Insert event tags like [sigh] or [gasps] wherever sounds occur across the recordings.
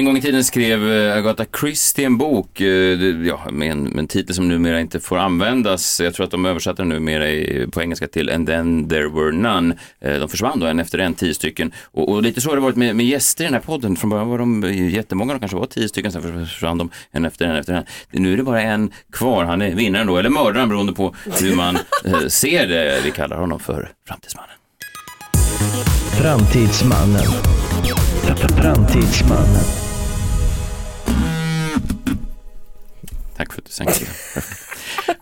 En gång i tiden skrev eh, Agatha Christie en bok eh, ja, med, en, med en titel som numera inte får användas. Jag tror att de översatte den numera i, på engelska till And then there were none. Eh, de försvann då en efter en, tio stycken. Och, och lite så har det varit med, med gäster i den här podden. Från början var de jättemånga, de kanske var tio stycken, sen försvann de en efter en efter en. Nu är det bara en kvar, han är vinnaren då, eller mördaren beroende på hur man ser det. Vi kallar honom för Framtidsmannen. Framtidsmannen. Framtidsmannen. Tack för att du sänkte det.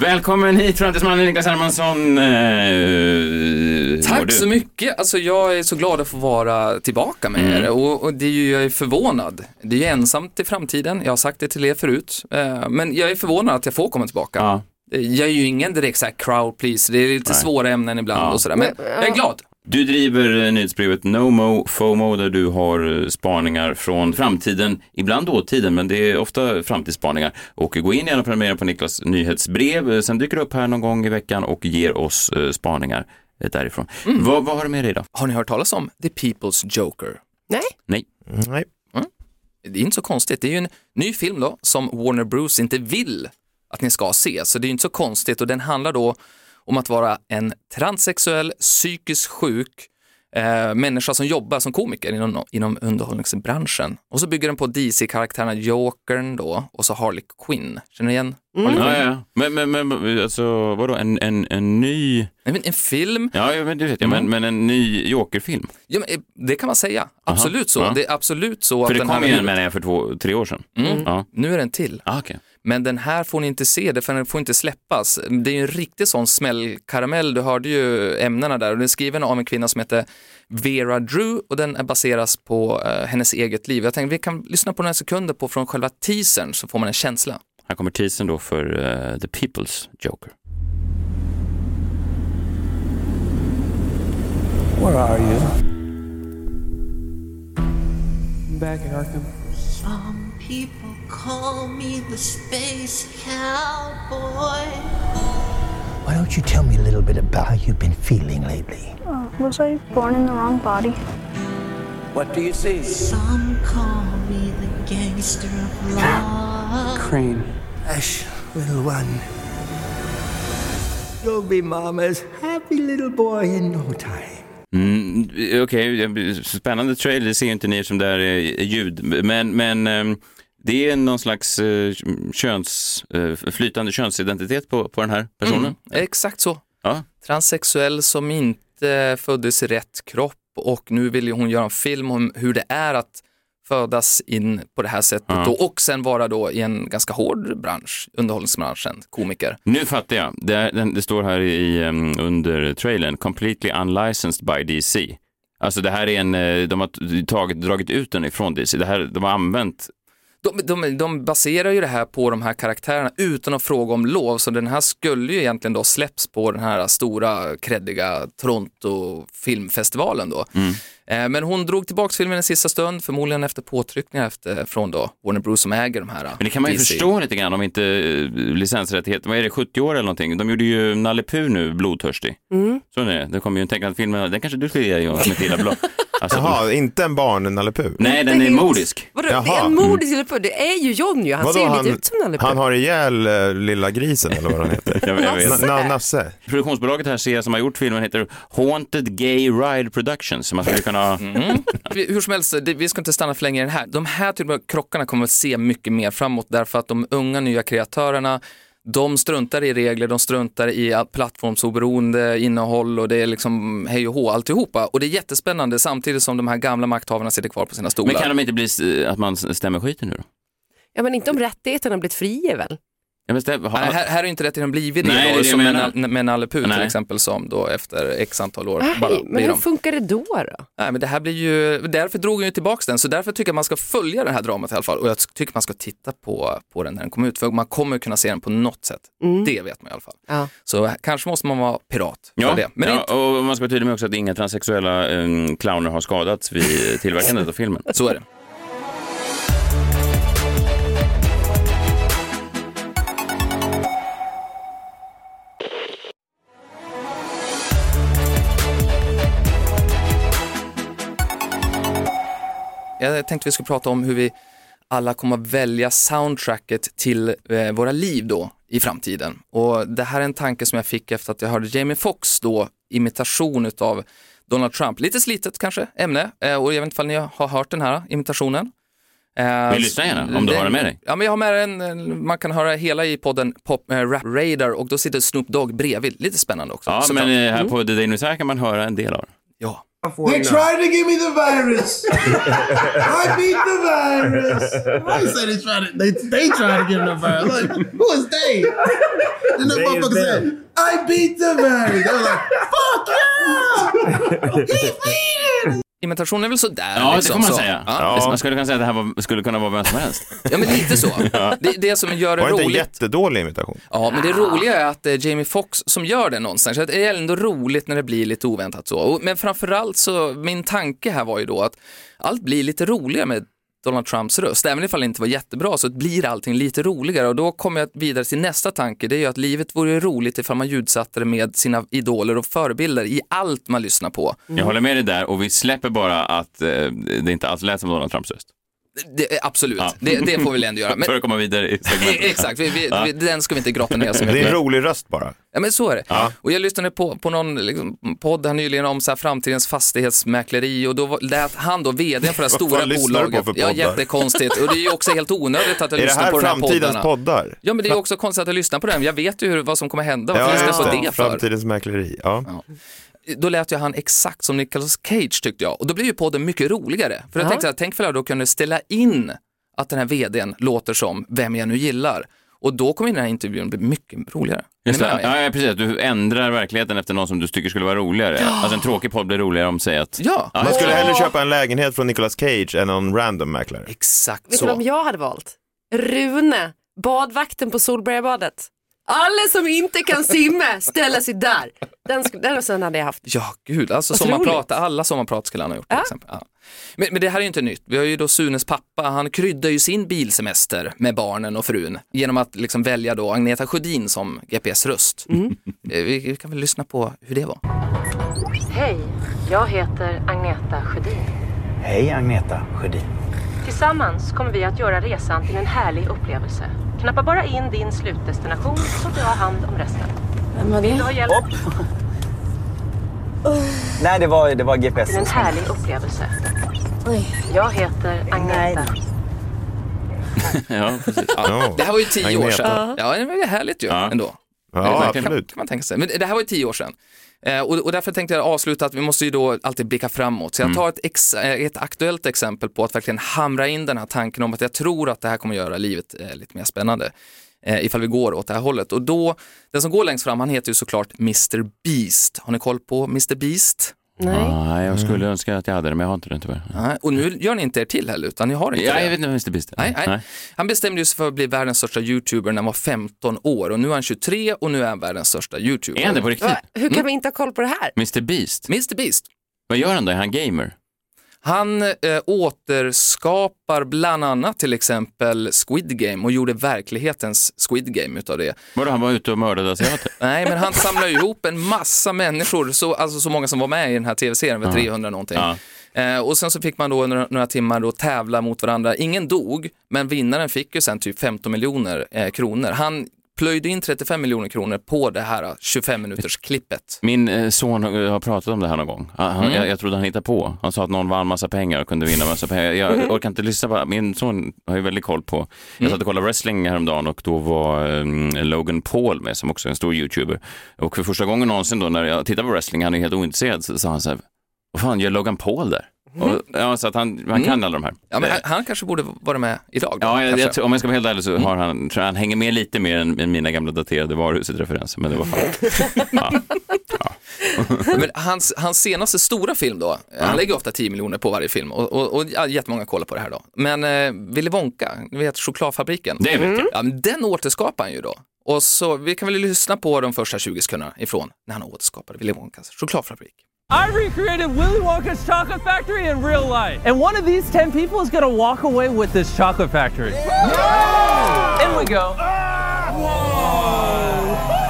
Välkommen hit Framtidsmannen Niklas Hermansson. Eh, Tack så mycket. Alltså jag är så glad att få vara tillbaka med Mm. er och, och det är ju, jag är förvånad. Det är ju ensamt i framtiden, jag har sagt det till er förut. Eh, men jag är förvånad att jag får komma tillbaka. Ja. Eh, Jag är ju ingen direkt så crowd please, det är lite Nej. svåra ämnen ibland Ja. och sådär. Men jag är glad. Du driver eh, nyhetsbrevet NoMo FOMO där du har eh, spaningar från framtiden, ibland dåtiden, men det är ofta framtidsspaningar. Och gå in gärna och prenumerera på Niklas nyhetsbrev. Eh, Sen dyker du upp här någon gång i veckan och ger oss spaningar därifrån. Mm. Vad, vad har du med dig idag? Har ni hört talas om The People's Joker? Nej. Nej. Nej. Det är inte så konstigt, det är ju en ny film då som Warner Bros inte vill att ni ska se, så det är ju inte så konstigt och den handlar då om att vara en transsexuell, psykiskt sjuk eh, människa som jobbar som komiker inom, inom underhållningsbranschen. Och så bygger den på DC-karaktärerna Jokern då och så Harley Quinn. Känner ni igen Quinn? Ja, ja. Men, men, men alltså, vadå, en, en, en ny... Nej, men En film, Ja, men det vet jag, men, men en ny Joker-film. ja, men, eh, det kan man säga. Absolut så. ja. Det är absolut så För att det kom ju en menar jag för två, tre år sedan. Mm. Ja. Nu är den till. Ah, okej. Men den här får ni inte se, det för den får inte släppas. Det är ju en riktig sån smällkaramell, du hörde ju ämnena där och den är skriven av en kvinna som heter Vera Drew och den är baseras på eh, hennes eget liv. Jag tänkte vi kan lyssna på några sekunder på från själva teasern så får man en känsla. Här kommer teasern då för eh, The People's Joker. Where are you? Back in Arkham. Some people call me the space cowboy. Why don't you tell me a little bit about how you've been feeling lately? Was I born in the wrong body? What do you see? Some call me the gangster of love. Crane. Hush, little one. You'll be Mama's happy little boy in no time. Mm, Okej, spännande trailer, det ser ju inte ni som det här är ljud, men, men ehm, det är någon slags eh, köns, eh, flytande könsidentitet på, på den här personen. Mm, exakt så. Ja. Transsexuell som inte föddes i rätt kropp och nu vill hon göra en film om hur det är att födas in på det här sättet Ja. då, och sen vara då i en ganska hård bransch, underhållningsbranschen, komiker. Nu fattar jag, det, är, det står här i, under trailern, completely unlicensed by DC. Alltså det här är en, eh, de har tagit, dragit ut den ifrån DC, det här, de har använt de, de, de baserar ju det här på de här karaktärerna utan att fråga om lov, så den här skulle ju egentligen då släpps på den här stora, kreddiga Toronto filmfestivalen då. Mm. Men hon drog tillbaka filmen en sista stund, förmodligen efter påtryckningar efter, från då Warner Bros som äger de här. Men det kan man ju DC. förstå lite grann om inte eh, licensrättigheter, vad är det, 70 år eller någonting? De gjorde ju Nalle Puh nu, Blodtörstig. Så är det, det kommer ju en tecknad film, den kanske du skulle ge Johan som inte gillar blod. Alltså, Jaha, inte en barn, Nalle Puh? Nej, den är modisk. Vadå, det är en modisk lille putt. Det är ju John ju. Han Vadå, ser ju han- lite ut som Nalle Puh. Han har ihjäl eh, lilla grisen eller vad han heter. Jag, [laughs] jag vet. Nasse. Na- Nasse. Produktionsbolaget här ser som har gjort filmen heter Haunted Gay Ride Productions. Så man skulle kunna... [laughs] Vi- Hur som helst, vi ska inte stanna för länge i den här. De här typen av krockarna kommer att se mycket mer framåt därför att de unga nya kreatörerna de struntar i regler, de struntar i plattformsoberoende innehåll och det är liksom hej och hå alltihopa. Och det är jättespännande samtidigt som de här gamla makthavarna sitter kvar på sina stolar. Men kan de inte bli att man stämmer skiten nu då? Ja, men inte om rättigheterna blivit fria väl? Jag bestäm, ha, Nej, här, här är inte rätt blivit Nej, det, det är då, det som med, Nalle Puh till Nej. exempel som då efter x antal år Nej, bara men hur de. funkar det då? då? Nej, men det här blir ju, därför drog jag ju tillbaka den, så därför tycker jag man ska följa det här dramat i alla fall och jag tycker man ska titta på, på den när den kommer ut, för man kommer kunna se den på något sätt. Det vet man i alla fall. Ja. Så kanske måste man vara pirat för ja, det. Men ja, inte, och man ska vara tydlig med också att inga transsexuella eh, clowner har skadats vid tillverkandet av filmen. så är det. Jag tänkte vi skulle prata om hur vi alla kommer att välja soundtracket till eh, våra liv då i framtiden. Och det här är en tanke som jag fick efter att jag hörde Jamie Foxx då imitation utav Donald Trump. Lite slitet kanske ämne och jag vet inte om ni har hört den här imitationen. Vi lyssnar gärna, om du har den med dig. Ja, men jag har med den. Man kan höra hela i podden Pop äh, Rap Radar och då sitter Snoop Dogg bredvid. Lite spännande också. Ja, men eh, här på The Daily News kan man höra en del av den. Ja. They tried to give me the virus. [laughs] I beat the virus. Why you say they tried to? They they tried to give me the virus. Like who is they? And the They motherfucker said, "I beat the virus." They were like, "Fuck yeah, [laughs] he beat it." Imitationen är väl sådär. Ja, det liksom, får man så. säga. Ja. Man skulle kunna säga att det här var, skulle kunna vara vem som helst. [laughs] ja, men lite så. [laughs] Det, det som gör det Var det inte en roligt. jättedålig imitation? Ja, men det roliga är att det är Jamie Foxx som gör det någonstans. Så det är ändå roligt när det blir lite oväntat så. Och- Men framförallt så, min tanke här var ju då att allt blir lite roligare med Donald Trumps röst. Även ifall det inte var jättebra så blir allting lite roligare och då kommer jag vidare till nästa tanke. Det är ju att livet vore roligt ifall man ljudsatte det med sina idoler och förebilder i allt man lyssnar på. Jag håller med dig där och vi släpper bara att eh, det inte alls lät som Donald Trumps röst. Det, absolut, Ja. det, det får vi väl ändå göra. Men, [laughs] För att komma vidare i segmentet. [laughs] exakt, vi, vi, Ja. vi, den ska vi inte grotta ner så Det är mycket. en rolig röst bara. Ja men så är det. Ja. Och jag lyssnade på, på någon liksom, podd här nyligen om så här, framtidens fastighetsmäkleri och då var- lät han då vd för det här stora lyssnar du på bolaget. för Ja, poddar? jättekonstigt. Och det är ju också helt onödigt att jag [laughs] Är det lyssnar här på de här framtidens poddarna. poddar? Ja men det är ju också konstigt att jag lyssnar på den. Jag vet ju hur, vad som kommer hända. Varför Ja, lyssnar jag på det. det för? Framtidens mäkleri. Ja. Då lät ju han exakt som Nicolas Cage tyckte jag. Och då blir ju podden mycket roligare. För jag Ja. tänkte så här, tänk för jag då kunde ställa in att den här vdn låter som vem jag nu gillar. Och då kommer den här intervjun bli mycket roligare. Just det. Ja, ja, precis. Du ändrar verkligheten efter någon som du tycker skulle vara roligare. Alltså en tråkig podd blir roligare om säger att... Ja, Man skulle hellre köpa en lägenhet från Nicolas Cage än någon random mäklare. exakt Vet du så. vem jag hade valt? Rune, badvakten på Solbergabadet. Alla som inte kan simma ställer sig där. Den, den rösten hade jag haft. Ja, gud, alltså sommarprat, alla sommarprat skulle han ha gjort till Ja. exempel. Ja. Men, men det här är ju inte nytt. Vi har ju då Sunes pappa, han kryddar ju sin bilsemester med barnen och frun genom att liksom välja då Agneta Sjödin som GPS-röst. Mm. [laughs] Eh, Vi, vi kan väl lyssna på hur det var. Hej, jag heter Agneta Sjödin. Hej Agneta Sjödin. Tillsammans kommer vi att göra resan till en härlig upplevelse. Knappa bara in din slutdestination så tar jag hand om resten. Vem var Vill du det? ha hjälp Nej, det var, det var till GPS. en härlig upplevelse? Oj. Jag heter Agneta. [laughs] Ja, precis. Ja. Det här var ju tio år sedan. Ja, det var ju härligt ju Ja. ändå. Ja, verkligen. Kan, absolut. kan man tänka sig. Men det här var ju tio år sedan. Eh, och, och därför tänkte jag avsluta att vi måste ju då alltid blicka framåt. Så jag tar ett, ex, eh, ett aktuellt exempel på att verkligen hamra in den här tanken om att jag tror att det här kommer göra livet eh, lite mer spännande. Eh, ifall vi går åt det här hållet. Och då, den som går längst fram, han heter ju såklart Mr Beast. Har ni koll på Mr Beast? Nej. Nej, jag skulle önska att jag hade det, men jag har inte det tyvärr. Nej, och nu gör ni inte er till heller, utan ni har inte Ja, det. jag vet inte Mr Beast är. Nej, nej. Han bestämde ju sig för att bli världens största YouTuber när han var 15 år och nu är han 23 och nu är han världens största YouTuber. Är han det på riktigt? Va? Hur kan vi inte ha koll på det här? Mr Beast? Mr Beast. Vad gör han då? Är han gamer? Han eh, återskapar bland annat till exempel Squid Game och gjorde verklighetens Squid Game utav det. Vadå, han var ute och mördade asiater? [laughs] Nej, men han samlar ihop en massa människor, så, alltså så många som var med i den här tv-serien, var 300 någonting. Ja. Eh, och sen så fick man då några, några timmar då tävla mot varandra. Ingen dog, men vinnaren fick ju sen typ 15 miljoner eh, kronor. Han plöjde in 35 miljoner kronor på det här 25 minuters klippet. Min eh, son har har pratat om det här någon gång. Han, han- Mm. jag, jag trodde han hittade på. Han sa att någon vann massa pengar och kunde vinna massa pengar. Jag orkar inte lyssna på Min son har ju väldigt koll på. Mm. Jag satt och kollade wrestling häromdagen och då var um, Logan Paul med som också är en stor YouTuber. Och för första gången någonsin då när jag tittade på wrestling, han är helt ointresserad, så sa han så här, vad fan gör Logan Paul där? Och, ja, så att han, han kan alla de här. Mm. Ja, men han, han kanske borde vara med idag. Då, Ja, jag, jag, om jag ska vara helt ärlig så har han, tror jag han hänger med lite mer än, än mina gamla daterade varuhuset-referenser, men det var fan. [laughs] [laughs] Men hans, hans senaste stora film då, han lägger ofta 10 miljoner på varje film och, och, och ja, jättemånga kollar på det här då. Men eh, Willy Wonka, ni vet chokladfabriken. Det vet jag. Ja, men den återskapar han ju då. Och så, vi kan väl lyssna på de första 20 sekunderna ifrån när han återskapade Willy Wonkas chokladfabrik. I recreated Willy Wonka's chocolate factory in real life. And one of these 10 people is gonna walk away with this chocolate factory. In we go.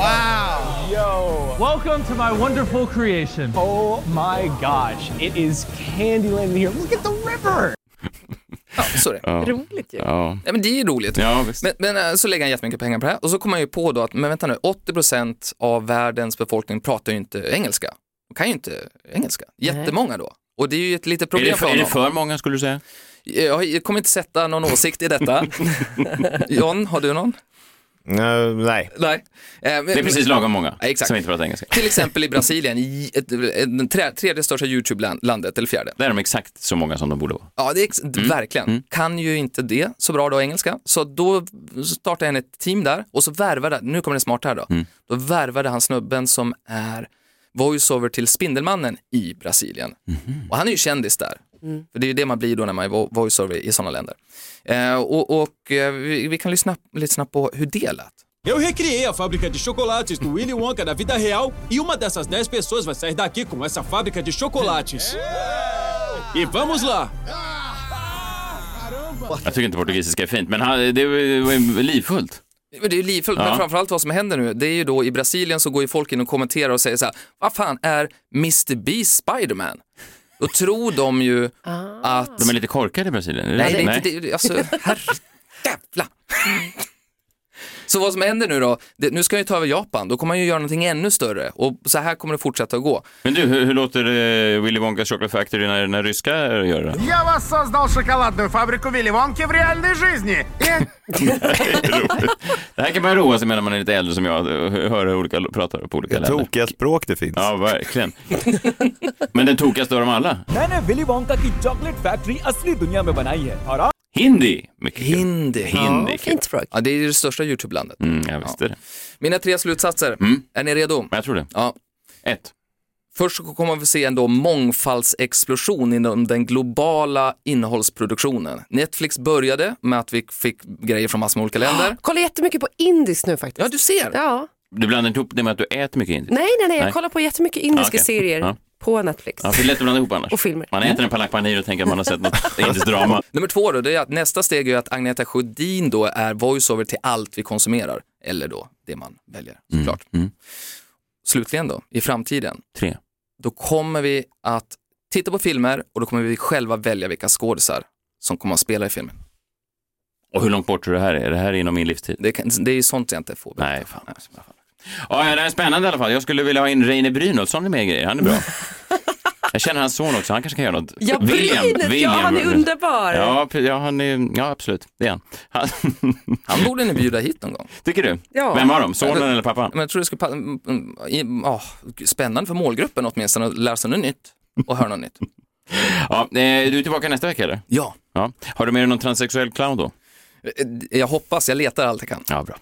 Wow. Yo. Welcome to my wonderful creation. Oh my gosh. It is Candyland in here. Look at the river. Ja, så är det. Ja. Roligt ju. Ja. Ja, men det är ju roligt. Ja, visst. Men, men eh, så lägger han jättemycket pengar på det här och så kommer man ju på då att, men vänta nu, 80% av världens befolkning pratar ju inte engelska. Kan ju inte engelska. Jättemånga då. Och det är ju ett litet Är problem det, för för, är det honom. för många skulle du säga? Jag, kommer inte sätta någon [laughs] åsikt i detta. John, har du någon? Eh, nej. Nej. Eh, men- Det är precis lagom många Ja, exakt. som inte pratar engelska. Till exempel i Brasilien, i ett, ett, trä- tredje största YouTube-landet, eller fjärde. Där är de exakt så många som de borde vara. Ja, det är ex- verkligen. Kan ju inte det så bra då engelska. Så då startade han ett team där och så värvade, nu kommer det smarta här då, då värvade han snubben som är voiceover till Spindelmannen i Brasilien. Och han är ju kändis där. För det är ju det man blir då när man är vo- voiceover i sådana länder. Eh, och och eh, vi, vi kan lyssna lite snabbt på hur det lät. Eu recriei a fábrica de chocolates do Willy Wonka da vida real e uma dessas 10 pessoas vai sair daqui com essa fábrica de chocolates. E vamos lá! Jag tycker inte portugisiska är fint, men det var livfullt. Men det är ju livfullt, Ja. men framförallt vad som händer nu, det är ju då i Brasilien så går ju folk in och kommenterar och säger så här, vad fan är Mr Beast Spiderman? Då tror de ju att... De är lite korkade i Brasilien. är det Nej, det det? Alltså, herre [laughs] jävla. Så vad som händer nu då, det, nu ska han ju ta över Japan, då kommer han ju göra någonting ännu större och så här kommer det fortsätta att gå. Men du, hur, hur låter eh, Willy Wonka's Chocolate Factory när, när ryska gör det? Я вас создал шоколадную фабрику Вилли Вонки в реальной жизни. [laughs] И Det här kan man roa sig med när man är lite äldre som jag, och höra olika prata på olika länder. Tokiga språk det finns. Ja, verkligen. Men den tokigaste av dem alla? मैंने Willy Wonka की chocolate factory असली दुनिया में बनाई है और आप Hindi! Mycket kul. Hindi. Hindi. Ja, fint språk. Ja, det är det största YouTube-landet. Mm, jag visste det. Mina tre slutsatser, är ni redo? Jag tror det. Ja. Ett. Först så kommer vi se en då mångfaldsexplosion inom den globala innehållsproduktionen. Netflix började med att vi fick grejer från massor med olika länder. [gasps] Kollar jättemycket på indisk nu faktiskt. Ja, du ser. Ja. Du blandar inte ihop det med att du äter mycket indiskt? Nej, nej, nej, jag kollar på jättemycket indiska Ja, okej. serier Ja. På Netflix. Ja, för det är lätt att blanda ihop annars. Och filmer. Man äter en palak panir och tänker att man har sett något [laughs] indiskt drama. Nummer två då, det är att nästa steg är att Agneta Sjödin då är voiceover till allt vi konsumerar. Eller då det man väljer såklart. Slutligen då, i framtiden. Tre. Då kommer vi att titta på filmer och då kommer vi själva välja vilka skådisar som kommer att spela i filmen. Och hur långt bort tror du det här är? Är det här inom min livstid? Det, kan, det är sånt jag inte får berätta. Nej, fan. Ja, ja, det är spännande i alla fall. Jag skulle vilja ha in Reine Brynolfsson med i grejer. Han är bra. [laughs] Jag känner hans son också, han kanske kan göra något. Ja, Brynäs, ja, han är underbar. Ja, ja, han är, ja absolut, det är han. Han, [laughs] Han borde ni bjuda hit någon gång. tycker du? Ja. Vem var de? Sonen eller pappan? Men jag tror det skulle pa- i- ja, spännande för målgruppen åtminstone att lära sig något nytt och höra något nytt. [laughs] Ja, eh, du är tillbaka nästa vecka eller? Ja. ja. Har du med dig någon transsexuell clown då? Jag hoppas, jag letar allt jag kan. Ja, bra.